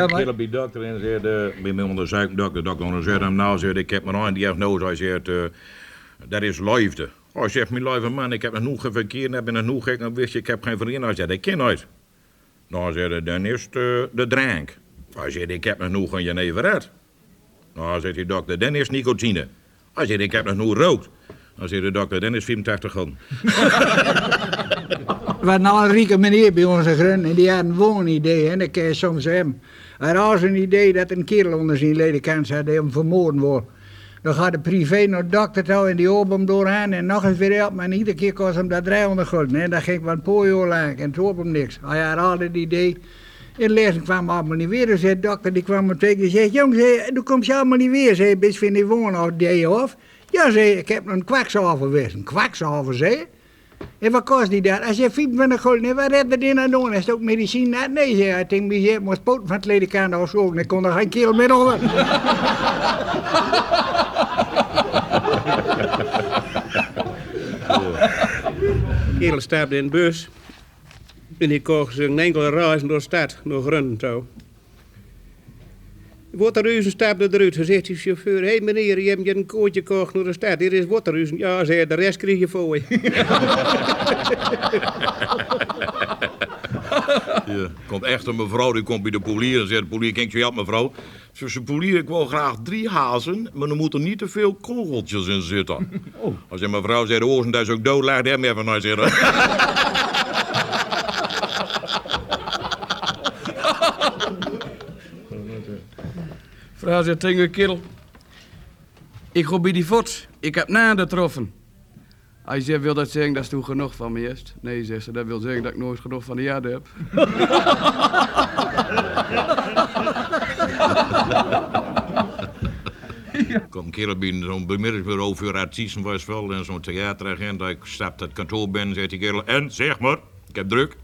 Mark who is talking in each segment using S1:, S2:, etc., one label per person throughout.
S1: Ja,
S2: Ik
S1: maar-
S2: bij de dokter en zei, uh, bij mijn onderzoek, dokter, dokter onderzocht hem nou, zei, ik heb mijn diagnose, hij zegt, eh, dat is liefde. Hij zegt, mijn lieve man, ik heb nog genoeg verkeerd, heb nog genoeg gek, dan wist je, ik heb geen vrienden. Hij zegt, ik ken nooit. Nou, zei hij, dan is het eh, de drank. Hij zegt, ik heb nog genoeg een jeneverret. Nou, zegt die dokter, dan is nicotine. Hij zegt, ik heb nog genoeg rookt. Dan zegt de dokter, dan is 84 gulden.
S1: Er was nou een rieke meneer bij onze grun en die had een woonidee. En kan je soms hebben. Hij had een idee dat een kerel onder zijn ledekant zat die hem vermoorden wil. Dan gaat de privé naar de dokter toe en die open hem doorheen en nog eens weer op. En iedere keer kost hem dat 300 gulden. En dat ging van jaar lang en toen hem niks. Hij had altijd het idee. In de lezing kwam allemaal niet weer. Dus de dokter die kwam me keer en zei... Jongens, toen komt je allemaal niet weer. Zei, best vind je woonidee of? Ja, zei ik heb een kwakzalver geweest. Een kwakzalver, zei En wat kost die dat? Als je 25 gulden hebt, wat je er nou doen? Is het ook medicijn? Nee, nee, zei hij. Ik denk, je mijn poten van het ledekant afgezogen. Ik kon er geen kilo meer onder.
S3: kerel stapte in de bus. En die kocht zijn enkele reizen door de stad, door Grunnen toe. Waterhuizen stapte eruit. Ze zegt die chauffeur, hé hey meneer, je hebt je een kootje gekocht naar de stad. Hier is Waterhuizen. Ja, zei de rest krijg je voor je.
S2: Ja, komt echt een mevrouw, die komt bij de polier en zegt, de polier, kijk je op mevrouw. Ze zegt, polier, ik wil graag drie hazen, maar er moeten niet te veel kogeltjes in zitten. Als je mevrouw zegt, de oorzen is ook dood, laat hem even naar zitten.
S4: Vrouw zegt tegen kerel. Ik ga bij die voort. Ik heb naden getroffen. Hij zegt, wil dat zeggen dat is toen genoeg van me is? Nee, zegt ze, dat wil zeggen dat ik nooit genoeg van de jade heb.
S2: Een kerel binnen zo'n bemiddelingsbureau voor artiesten was wel en zo'n theateragent. Ik stap het kantoor binnen, zegt die kerel, en zeg maar, ik heb druk.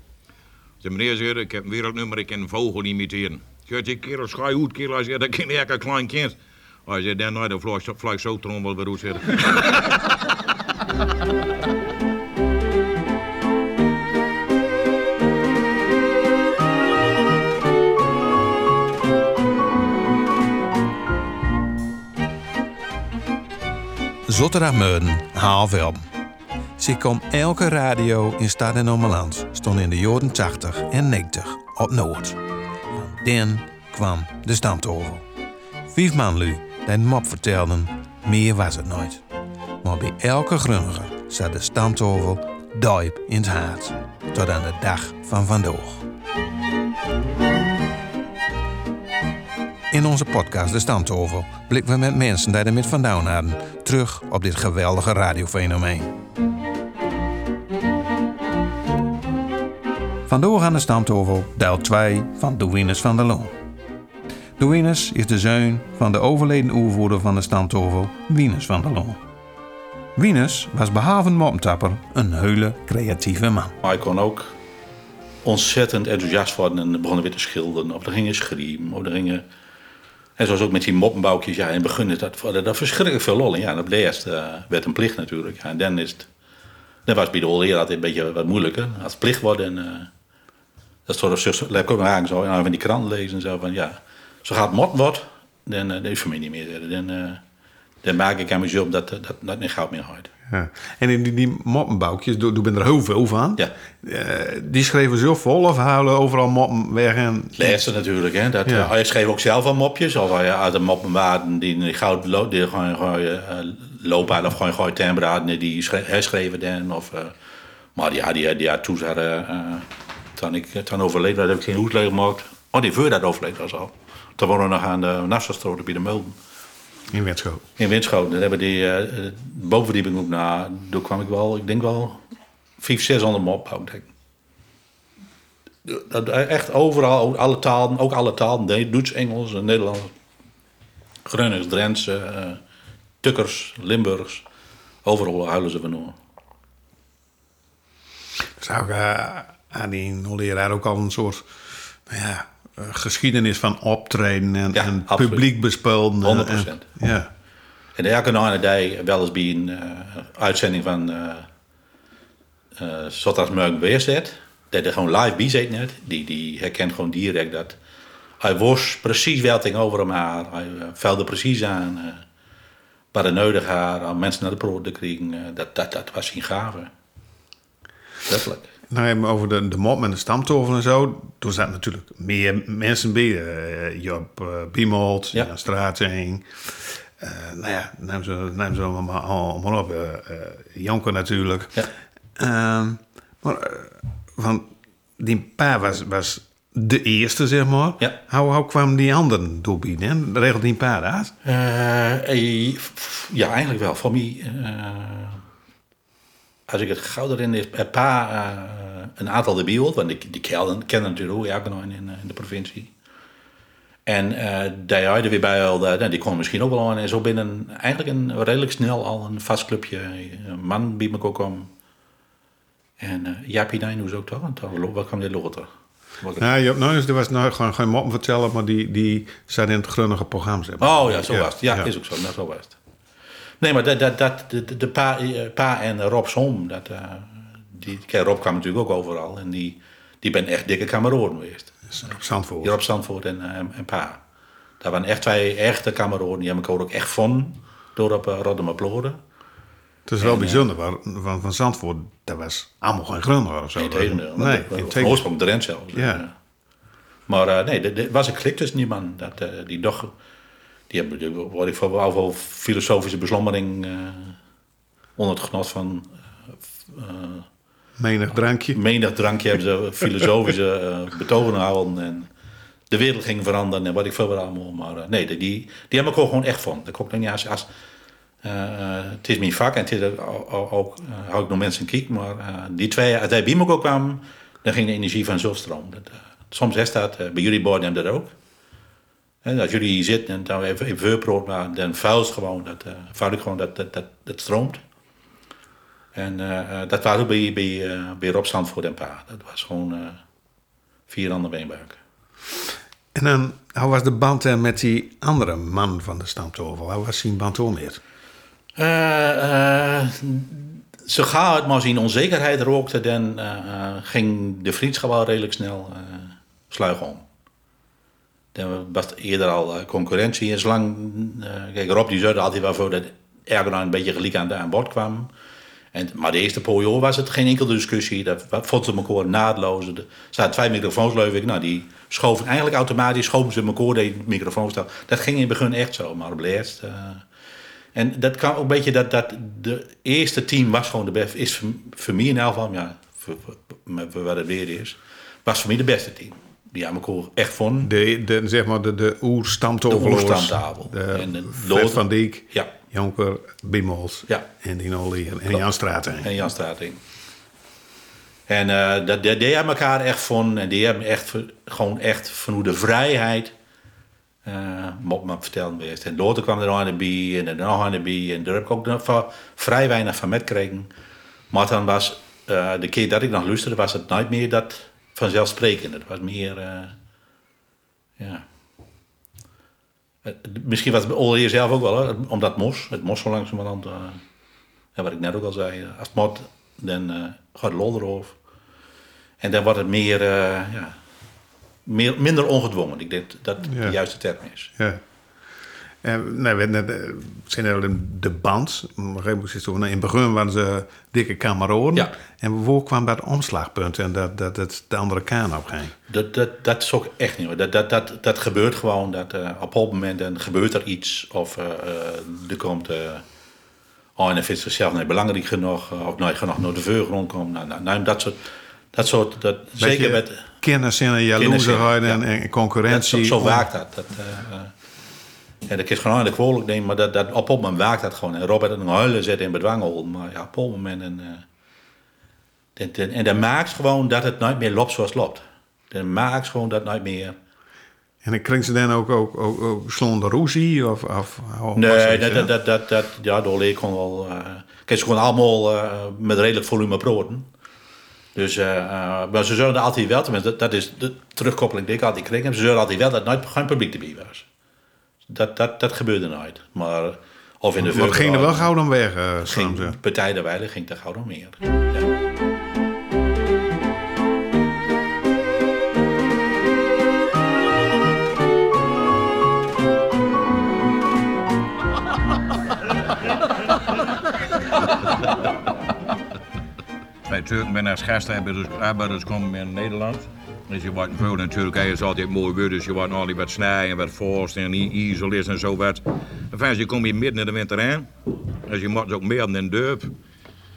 S2: De meneer zegt, ik heb een wereldnummer, ik kan een vogel imiteren. Zegt die kerel, schaai uit, kerel. Hij zegt, dat ken klein kind. Hij zegt, dan nou, vlieg vlieg zo trommel weer uit zitten.
S5: Zotterdag-Meuden, half elf. Ze kwam elke radio in Stad en Ommeland stond in de jaren 80 en 90 op Noord. Den kwam de stamtovel. Vijf man lui die mop vertelden, meer was het nooit. Maar bij elke grunniger zat de stamtovel diep in het hart. Tot aan de dag van vandaag. In onze podcast De Stamtovel blikken we met mensen die er met vandaan hadden terug op dit geweldige radiofenomeen. Vandoor aan de Stamtovel, deel 2 van Douwinus van der Loon. Douwinus is de zoon van de overleden oervoerder van de Stamtovel, Wienus van der Loon. Wienus was behalve een moppentapper een hele creatieve man.
S6: Ik kon ook ontzettend enthousiast worden en begonnen weer te schilderen. Of er gingen schreeuwen, of er gingen... En zoals ook met die moppenbouwtjes, ja, in het begin dat, dat, verschrikkelijk veel lol. En ja, op de eerste eh, werd een plicht natuurlijk. Ja, en dan is was bij de een beetje wat moeilijker. Als plicht wordt en... eh, dat zo, laat ik ook aan zo, en van die krant lezen en zo van, ja... Zo gaat het mot wordt, dan, eh, dat is voor mij niet meer. Dan, eh, dan maak ik aan mijn job dat, dat, dat niet goud meer houdt.
S5: Ja. En in die, die moppenbouwtjes, doe, doe ben er heel veel van.
S6: Ja.
S5: Eh, die schreven zo vol of halen overal moppen weg en...
S6: Natuurlijk, hè. Dat,
S5: Ja.
S6: eh, hij schreef ook zelf al mopjes. Of hij had een moppenwaarden die die goud lo- die gewoon, gewoon uh, lopen of gewoon gewoon tembraden die schre- herschreven dan. Of, eh, maar ja, die, die had toen eh, eh, toen ik toen overleed, was, heb ik geen uitleg gemaakt. Oh, die voor dat overleed was al. Toen wonen we nog aan de Nassaustraat bij de Mulden.
S5: In Wetschoot.
S6: In Winschoten. Dan hebben die eh, eh, bovenverdieping ook naar. Toen kwam ik wel, ik denk wel, 500, 600 mop. denk ik. Dat, echt overal, alle talen, ook alle talen. Duits, Engels, en Nederlands. Gronings, Drents, eh, Tukkers, Limburgs. Overal huilen ze van hoor.
S5: Zou ik uh, aan die leraar ook al een soort nou ja, eh, geschiedenis van optreden en,
S6: Ja,
S5: en publiek bespelen.
S6: 100%.
S5: En, ja.
S6: En elke nou dag wel eens bij een eh, uitzending van uh, uh, Zotdagsmurk Weerzet. Dat er gewoon live bij zit net. Die, die herkent gewoon direct dat hij wist precies wat ging over hem haar. Hij velde precies aan. Uh, wat hij nodig had om mensen naar de brood te krijgen. Dat, dat, dat was zijn gave. Letterlijk.
S5: Nou, even over de, de mop met de stamtafel en zo. Toen zaten natuurlijk meer mensen bij. Uh, Job uh, Biemold, ja. Jan Straating. Uh, nou ja, neem ze, neem ze allemaal, allemaal op. Jonker natuurlijk.
S6: Ja.
S5: Ehm, maar van die pa was, was de eerste, zeg maar.
S6: Ja.
S5: Hoe, hoe kwamen die anderen doorbieden? Regelde die pa dat?
S6: ja, eigenlijk wel. Voor mij als ik het gauw erin is, een paar, uh, een aantal de want die, die kennen, kennen natuurlijk ook elke in, in de provincie. En uh, daar er weer bij al, uh, die kon misschien ook wel aan. En zo binnen eigenlijk een, redelijk snel al een vast clubje. Een man bij me ook om. En uh, Jaapie Nijnoes ook toch? En wat kwam dit later?
S5: Ja, Joop Nijnoes, er was nou gewoon geen moppen vertellen, maar die, die zat in het grunnige programma.
S6: Oh ja, zo ja, was het. Ja, ja, is ook zo. Nou, zo was het. Nee, maar dat, dat, dat, de, de pa, pa en Rob Som, dat, uh, die, Rob kwam natuurlijk ook overal. En die, die ben echt dikke kameraden geweest.
S5: Rob Zandvoort.
S6: Ja, Rob Zandvoort en, uh, en pa. Dat waren echt twee echte kameraden. Die hebben elkaar ook echt van door op uh, Rotterdam Ploden.
S5: Het is wel en, bijzonder, want van, van Zandvoort, dat was allemaal geen grunder of zo.
S6: Nee, tegendeel. Nee, in oorsprong zelfs.
S5: Ja.
S6: Maar nee, er was een klik tussen die man. Dat, die doch die hebben, wat ik voor wel filosofische beslommering uh, onder het genot van. Uh,
S5: menig drankje.
S6: Menig drankje hebben ze filosofische betogen gehouden. En de wereld ging veranderen en wat ik veel wat allemaal. Maar nee, die, die hebben ik gewoon echt van. Dat ook niet als. als het is mijn vak en het is ook, ook hou ik nog mensen kiek, maar die twee, als hij bij me ook kwam, dan ging de energie van zo stroom. Soms is dat, bij jullie borden hebben dat ook. En als jullie hier zitten en dan even, maar dan vuil gewoon, dat, uh, vuil ik gewoon dat, dat, dat, dat stroomt. En uh, dat was ook bij, bij, uh, bij Rob Zandvoort en Pa. Dat was gewoon vier andere beenbuiken.
S5: En dan, hoe was de band met die andere man van de stamtovel? Hoe was zijn band meer?
S6: zo gauw het maar zijn onzekerheid rookte, dan ging de vriendschap wel redelijk snel sluigen om. Dan was eerder al concurrentie. En zolang, uh, kijk, Rob die zorgde altijd wel voor dat Ergon een beetje gelijk aan, aan bod kwam. En, maar de eerste jaar was het geen enkele discussie. Dat vonden ze elkaar naadloos. Er zaten twee microfoons, ik. Nou, die schoven eigenlijk automatisch, schoven ze de microfoons. Dat ging in het begin echt zo, maar op laatst... Uh, en dat kwam ook een beetje dat, dat de eerste team was gewoon de beste. Is voor, mij in elk ja, voor wat het weer is, was voor mij de beste team die aan elkaar echt van.
S5: De, de, zeg maar de, de oerstamtafel.
S6: De oerstamtafel.
S5: De, en de Fred van Dijk,
S6: ja.
S5: Jonker, Biemels
S6: ja.
S5: en die Olly en, Jan Strating.
S6: En Jan Strating. En uh, dat, die, die hebben elkaar echt van, en die hebben echt gewoon echt van hoe de vrijheid uh, mop me vertellen geweest. En later kwam er aan de bij en er nog aan de bij en daar heb ik ook nog vrij weinig van metgekregen. Maar dan was uh, de keer dat ik nog luisterde, was het nooit meer dat vanzelfsprekend. Het was meer, uh, ja. Misschien was het Olje zelf ook wel, hè, omdat het mos, het mos zo langzamerhand, uh, ja, wat ik net ook al zei, als het mot, dan uh, gaat het lol erover. En dan wordt het meer, ja, meer, minder ongedwongen. Ik denk dat dat
S5: ja.
S6: de juiste term is.
S5: Ja. En, nee, we net, zijn er de band. In het begin waren ze dikke kameraden.
S6: Ja.
S5: En waar kwam dat omslagpunt en dat, dat het de andere kant op ging?
S6: Dat, dat, dat is ook echt niet hoor. Dat, dat, dat, dat gebeurt gewoon. Dat, uh, op een moment dan gebeurt er iets. Of uh, er komt... Uh, oh, en dan vindt zichzelf niet belangrijk genoeg. of nooit genoeg naar de voorgrond komt. Nou, nou, nou, dat soort... Dat soort dat, zeker met...
S5: Kennis en jaloezigheid en,
S6: ja.
S5: en concurrentie.
S6: Dat, zo, zo werkt dat. dat ja, dat is gewoon de kwalijk nemen, maar dat, dat, op het moment werkt dat gewoon. En Robert een huilen zet in bedwangel, maar ja, op het moment... En, uh, en, en dat maakt gewoon dat het nooit meer loopt zoals het loopt. Dat maakt gewoon dat nooit meer...
S5: En dan krijgen ze dan ook, ook, ook, ook slonde roezie? Of, of, of
S6: nee, dat, dat, dat, dat, dat, ja, door leer kon wel... Uh, kijk, ze gewoon allemaal uh, met redelijk volume proten. Dus, uh, maar ze zullen altijd wel, tenminste, dat, dat is de terugkoppeling die ik altijd kreeg. Ze zullen altijd wel dat nooit geen publiek erbij was dat, dat, dat gebeurde nooit. Maar, of in de
S5: maar ging er wel gauw dan weg? Uh,
S6: ging, de Partij der Weide ging er gauw dan meer. Ja.
S2: Wij Turken zijn als gasten hebben dus komen in Nederland. Dus je wordt veel in Turkije is altijd mooi weer, dus je wordt altijd wat snijden, wat vorst en ijzel is en zo wat. En fijn, je komt hier midden in de winter aan. Dus je moet ook meer dan een dorp.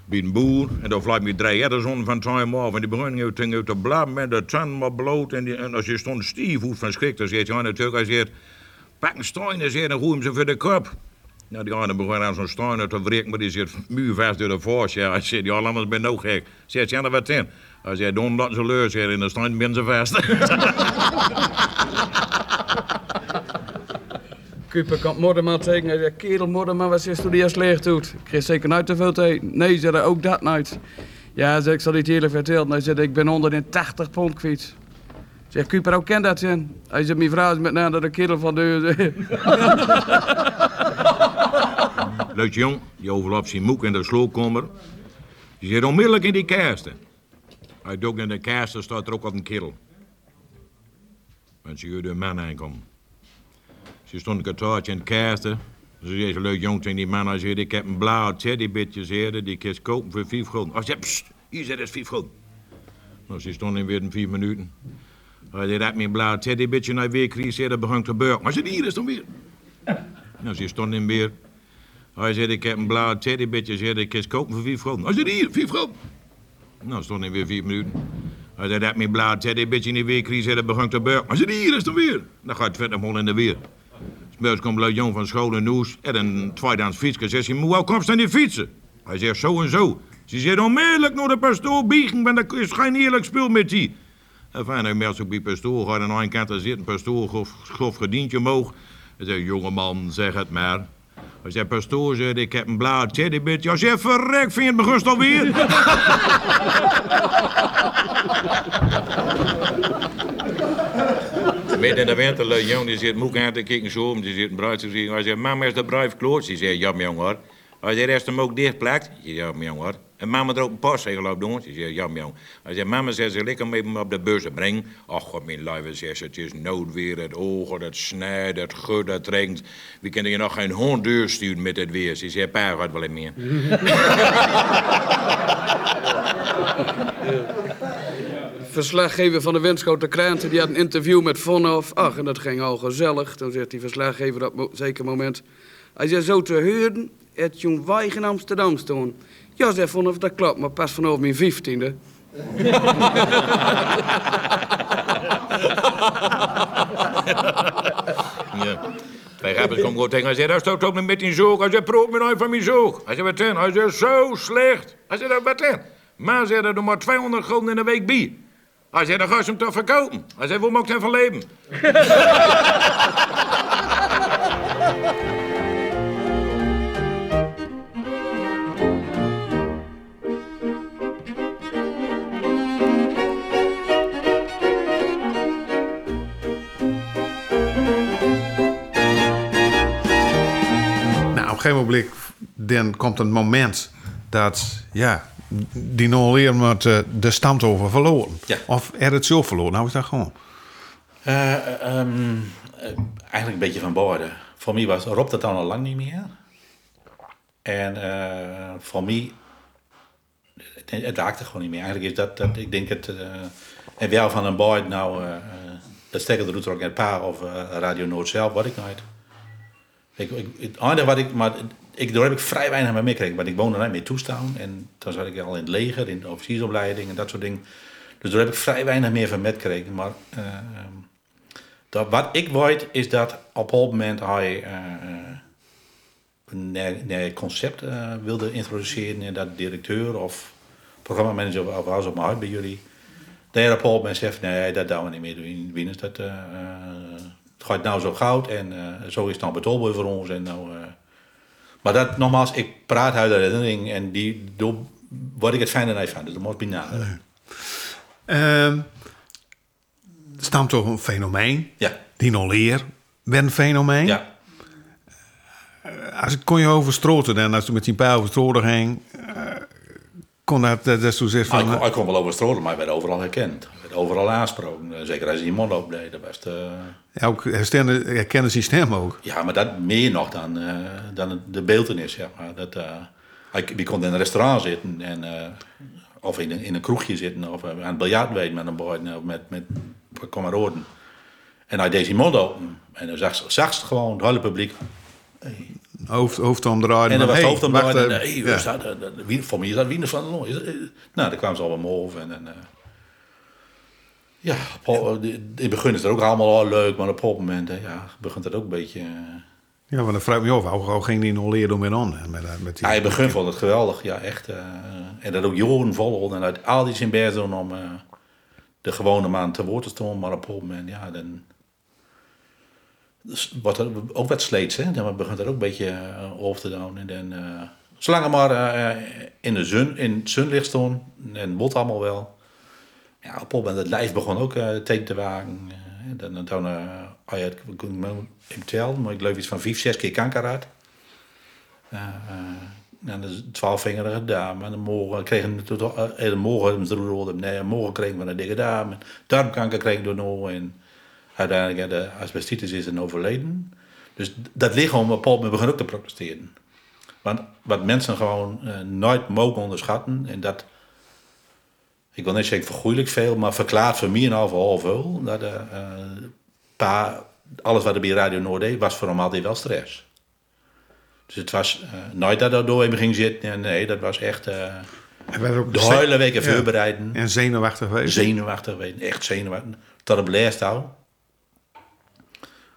S2: Bij een boer. En dan vlijt me drie edders onder van time af. En die begonnen uit, uit te blaben met de tanden maar bloot. En, die, en als je stond stief uit van schrik, dan zegt je aan de Turk, hij zegt, pak een steen en dan gooi hem ze voor de kop. Nou, die ene begon aan zo'n stein uit te wrikken, maar die zit muurvast door de voorsje. Hij zegt, ja, anders ben ook gek. Zegt, ja, er wat in? Hij zegt, don't laten ze leur zitten, in de stein ben ze vast.
S4: Kuper kan morgen maar tegen. Hij zegt, kerel, morgen maar wat is toen die eerst leeg doet? Ik kreeg zeker nooit te veel te eten. Nee, zei hij, ook dat nooit. Ja, zei, ik zal het eerlijk vertellen. Hij zei, ik ben onder de 80 pond kwijt. Zeg, Kuper, hoe kent dat zijn? Hij zei, mijn vrouw is met name de kerel van de...
S2: Leuk jong, die overloopt zijn moek in de sloopkommer. Die zit onmiddellijk in die kersten. Hij dook in de kersten, staat er ook op een kerel. En ze hoorde een man aankomen. Ze stond een kwartiertje in de kersten. Ze zei, ze leuk jong die man, hij zei, ik heb een blauw teddybitje, zeerde, die je kopen voor vijf gulden. Hij zei, pst, hier zit het vijf gulden. Nou, ze stond in weer in vier minuten. Hij zei, dat mijn blauw teddybitje naar weer kreeg, zei, dat begon te beuken. Maar ze hier is dan weer. Nou, ze stond in weer. Hij zei, ik heb een blauw teddybitje, ik kun je kopen voor vijf gulden. Hij zei, hier, vijf gulden. Nou, stond in weer vier minuten. Hij zei, dat mijn blauw teddybitje in die weer kreeg, zei, dat begon te beuken. Hij zei, hier is dan weer. Dan gaat het verder gewoon in de weer. Smeurs komt Leuk Jong van school in Noes en een tweedehands fietsje. Zegt hij, hoe komst dan die fietsen? Hij zegt, zo en zo. Ze zegt, onmiddellijk naar de pastoor biegen, want dat is geen eerlijk spul met die. En fijn, hij meldt zich bij pastoor, gaat aan de ene kant zitten, pastoor grof, grof gedientje omhoog. Hij zegt, jongeman, zeg het maar. Hij zegt, pastoor, zegt, ik heb een blauw teddybitje. Hij zegt, verrek, vind je het begust alweer? Midden in de winter, Leuk Jong, die zit moek aan te kijken zo. Die zit een bruid te zien. Hij zegt, mama, is de bruid kloot? Ze zegt, ja, jongen hoor. Hij zegt, is hem ook dichtplakt? Ja, jongen. En mama ook een postzegel op doen? Ze zegt, ja, mijn jongen. Hij mama, zegt ze, lekker mee op de bus brengen. Ach, god, mijn lieve, zegt ze, het is noodweer, het ogen, het snijdt, het gut, het regent. We kunnen je nog geen hond sturen met het weer. Ze zegt, pa gaat wel in meer.
S4: verslaggever van de Winschoten Kranten, die had een interview met Vonhoff. Ach, en dat ging al gezellig. Toen zegt die verslaggever op een zeker moment... Hij zei zo te huren, het jong weig in Amsterdam staan. Ja, zei Vonhoff, dat klopt, maar pas vanaf mijn vijftiende.
S2: Ja. Wij hebben komt gewoon tegen. Hij zegt, hij stoot ook nog met die zoog. Hij zegt, proef me nou van mijn zoog. Hij zegt, wat dan? Hij zegt, zo slecht. Hij zegt, wat dan? Maar zegt, er maar 200 gulden in de week bij. Hij zegt, dan ga je hem toch verkopen. Hij zegt, hoe moet ik dan
S5: gegeven moment dan komt een moment dat, ja, die nulleer met eh, de stamtover verloren.
S6: Ja.
S5: Of er het zo verloren, nou is dat gewoon.
S6: Eh, ehm, eh, eigenlijk een beetje van beide. Voor mij was Rob dat dan al lang niet meer. En eh, voor mij, het, het raakte gewoon niet meer. Eigenlijk is dat, dat ik denk het, en wel van een boy, nou, dat stekker de route ook een paar of Radio Noord zelf, wat ik nooit. Ik, ik, het enige wat ik, maar ik, daar heb ik vrij weinig mee meegekregen, want ik woonde niet meer toestaan. En toen zat ik al in het leger, in de officiersopleiding en dat soort dingen. Dus daar heb ik vrij weinig meer van metgekregen. Maar eh, dat, wat ik weet is dat op een moment hij eh, eh, een nieuw concept eh, wilde introduceren. En dat directeur of programmamanager of was op mijn huid bij jullie. Hij op een moment zegt, nee, dat doen we niet meer doen. Wieners, dat, het gaat nou zo goud en eh, zo is het nou betaalbaar voor ons. En nou, eh, maar dat, nogmaals, ik praat uit de herinnering en die, door, wat ik het fijne niet van. Dus dat moet ik benaderen.
S5: Ehm stamt toch een fenomeen.
S6: Ja,
S5: Die nulleer ben een fenomeen.
S6: ja.
S5: Als ik kon je over stroten en als je met die pijl over stroten ging, eh, kon dat, dat, dat zo zeggen
S6: Hij
S5: van...
S6: kon, hij kon wel over Strolen, maar hij werd overal herkend. Werd overal aansproken. Eh, Zeker als hij die mond opdeed. Dat was, eh,
S5: Ja, ook herkennen, herkennen zijn stem ook.
S6: ja, maar dat meer nog dan, eh, dan de beeldenis, zeg maar. Dat, hij, die kon in een restaurant zitten en of in een, in een kroegje zitten of aan het biljart weten met een boy of met, met kameraden. En hij deed zijn mond open. En dan zag, zag ze gewoon het hele publiek.
S5: Hoofd, hoofd omdraaien.
S6: En dan was
S5: Hey,
S6: het hoofd omdraaien. En, hey,
S5: ja.
S6: wie, voor mij is dat Wiener van der Loon. Nou, dan kwamen ze allemaal over. En, dan, eh, ja, eh, in het begin is het ook allemaal al leuk, maar op een moment ja, begint het ook een beetje... eh,
S5: Ja, want dan vraag ik me af, hoe, ging die nog leren met? Met, eh, met die,
S6: Ja, in het begin vond het geweldig, ja, echt. en dat ook jaren volhouden en uit al die zijn best doen om de gewone man te woord te staan, maar op een moment, ja, dan dus wordt er ook wat sleets, hè. Dan begint het ook een beetje eh, over te doen. En dan, zolang maar in de zon, in het zonlicht staan, en wordt allemaal wel. Ja, op een het lijf begon ook eh tegen te wagen. Eh, dan, dan, eh, oh ja, ik kon ik tellen, maar ik geloof iets van vijf, zes keer kanker had. Uh, en de twaalfvingerige dame. En de morgen kregen we uh, de morgen rode nee, morgen kregen we een dikke dame. Darmkanker kregen we nog en uiteindelijk de asbestitis is een overleden. Dus dat lichaam op Paul begint ook te protesteren. Want wat mensen gewoon uh, nooit mogen onderschatten en dat ik wil niet zeggen vergoeilijk veel, maar verklaart voor mij en al voor half veel dat uh, pa, alles wat er bij Radio Noord deed was voor hem altijd wel stress. Dus het was uh, nooit dat er door hem ging zitten. En nee, dat was echt uh,
S5: ook
S6: de hele weken ja. voorbereiden.
S5: En zenuwachtig geweest?
S6: Zenuwachtig geweest, echt zenuwachtig. Tot op hou.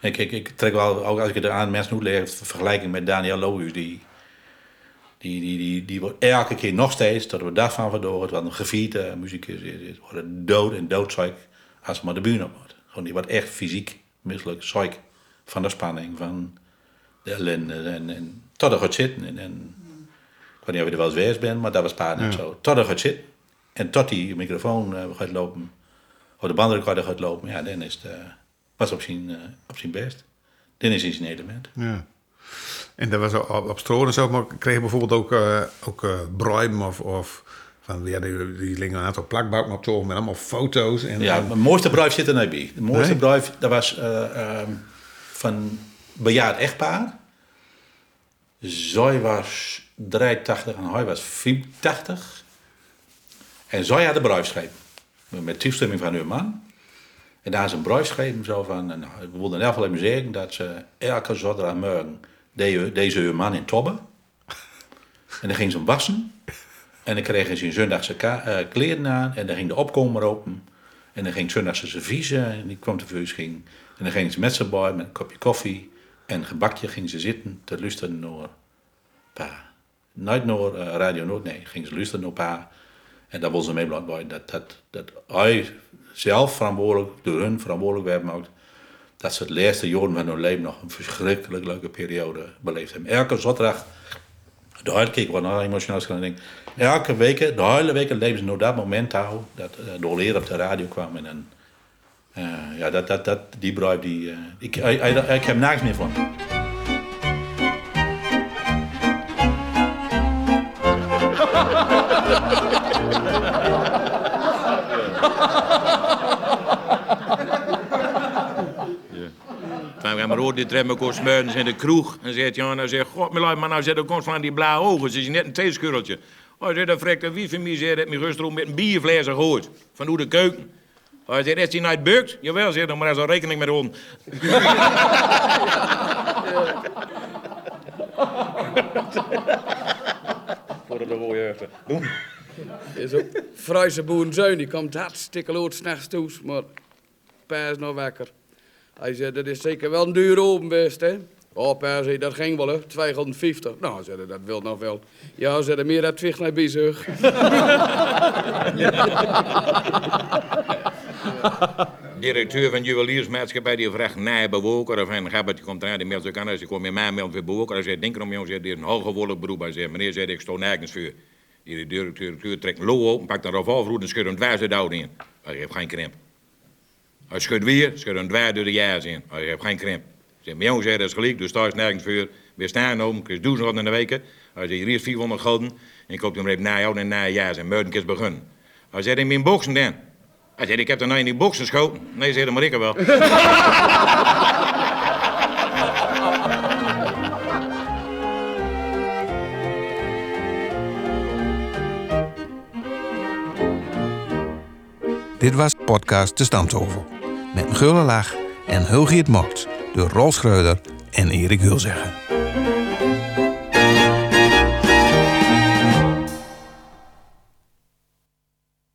S6: Ik, ik, ik trek wel, ook als ik het aan mensen moet leren, vergelijking met Daniel Lohuis, die, die, die, die, die wordt elke keer nog steeds, tot we dag van vandoor, wat een gevierde muzikus is, wordt dood en doodzeik als ze maar de buurt op wordt. Gewoon, die wordt echt fysiek misselijk, zeik van de spanning, van de ellende en, en tot er gaat zitten. En, en, ik weet niet of je er wel eens geweest bent, maar dat was paard ja. zo. Tot er gaat zitten en tot die microfoon uh, gaat lopen, of de bandrecorder gaat lopen, ja, dan is het, uh, was op zijn, uh, op zijn best. Dan is hij zijn element.
S5: Ja. En dat was op, op Stroon en zo, maar kreeg je bijvoorbeeld ook, uh, ook uh, Bruim of, of van, ja, die, die liggen een aantal plakbakken op zo met allemaal foto's. En,
S6: ja, mijn mooiste bruif zit er niet bij. De mooiste nee? bruif, dat was uh, um, van bejaard echtpaar. Zij was 83 en hij was 84. En zij had de bruifscheep. Met toestemming van hun man. En daar is een bruifscheep zo van... Nou, we wilden in geval even zeggen dat ze elke deze hun man in Tobbe. En dan ging ze hem wassen. En dan kregen ze in zondagse uh, kleren aan. En dan ging de opkomer open. En dan ging zondagse servies. En die kwam te ging. En dan ging ze met z'n boy met een kopje koffie en een gebakje ging ze zitten te luisteren naar pa. Nooit naar uh, Radio Noord, nee, ging ze luisteren naar pa. En daar wil ze mee dat, dat, dat hij zelf verantwoordelijk, door hun verantwoordelijk werd gemaakt, dat ze het laatste jaren van hun leven nog een verschrikkelijk leuke periode beleefd hebben. Elke zaterdag, de hele keer wat emotioneel elke week, de hele week leven ze naar dat moment houden, dat uh, de leraar op de radio kwam en uh, ja, dat, dat, dat, die bruid, die, uh, ik, ik, ik, ik heb niks meer van.
S2: Rood die treffen kost smuiten in de kroeg. En zegt ja, nou zegt, god, maar nou zet de komst van die blauwe ogen. Ze is net een theeskurreltje. Oh, zegt, dat frekt wie van mij zegt, dat mijn gisteren met een bierfles gehoord. Van hoe de keuken. Hij zegt, is hij nooit bukt? Jawel, zegt hij, maar hij zal rekening met ons. Voor de mooie Doen.
S4: Is ook Fruise boerenzoon, die komt hartstikke lood s'nachts toe, maar pa is nog wakker. Hij zei, dat is zeker wel een duur open best, hè? Oh, pa zei, dat ging wel, hè? 250. Nou, zei dat wil nog wel. Ja, zei meer dat twicht naar bezig.
S2: Directeur van juweliersmaatschappij die vraagt naar bewoker of een gabbert die komt eraan die meldt zich aan als je komt in mij meldt weer bewoker. Hij zegt, denk erom jongens, dit is een hooggewoelig beroep. Hij zegt, meneer, zei ik sta nergens voor. Die directeur trekt een loo open, pakt een revolver en schudt een dwaas de in. Hij heeft geen krimp. Hij schudt weer, schudt een dwaas door de jaars in. Hij heeft geen krimp. Zeg, mijn jongen zei, dat is gelijk, dus daar is nergens voor. We staan om, krijg duizend in de weken. Hij zei, hier is 400 gulden. En ik koop hem even na jou en na jaar en meuden is begonnen. Hij zei, in mijn boksen dan. Hij zei, ik heb er nou in die boksen geschoten. Nee, zei, dat maar ik er wel.
S5: Dit was podcast De Stamtafel. Met lach en Hulgiet Mokt door Rolf Schreuder en Erik Hulzegger.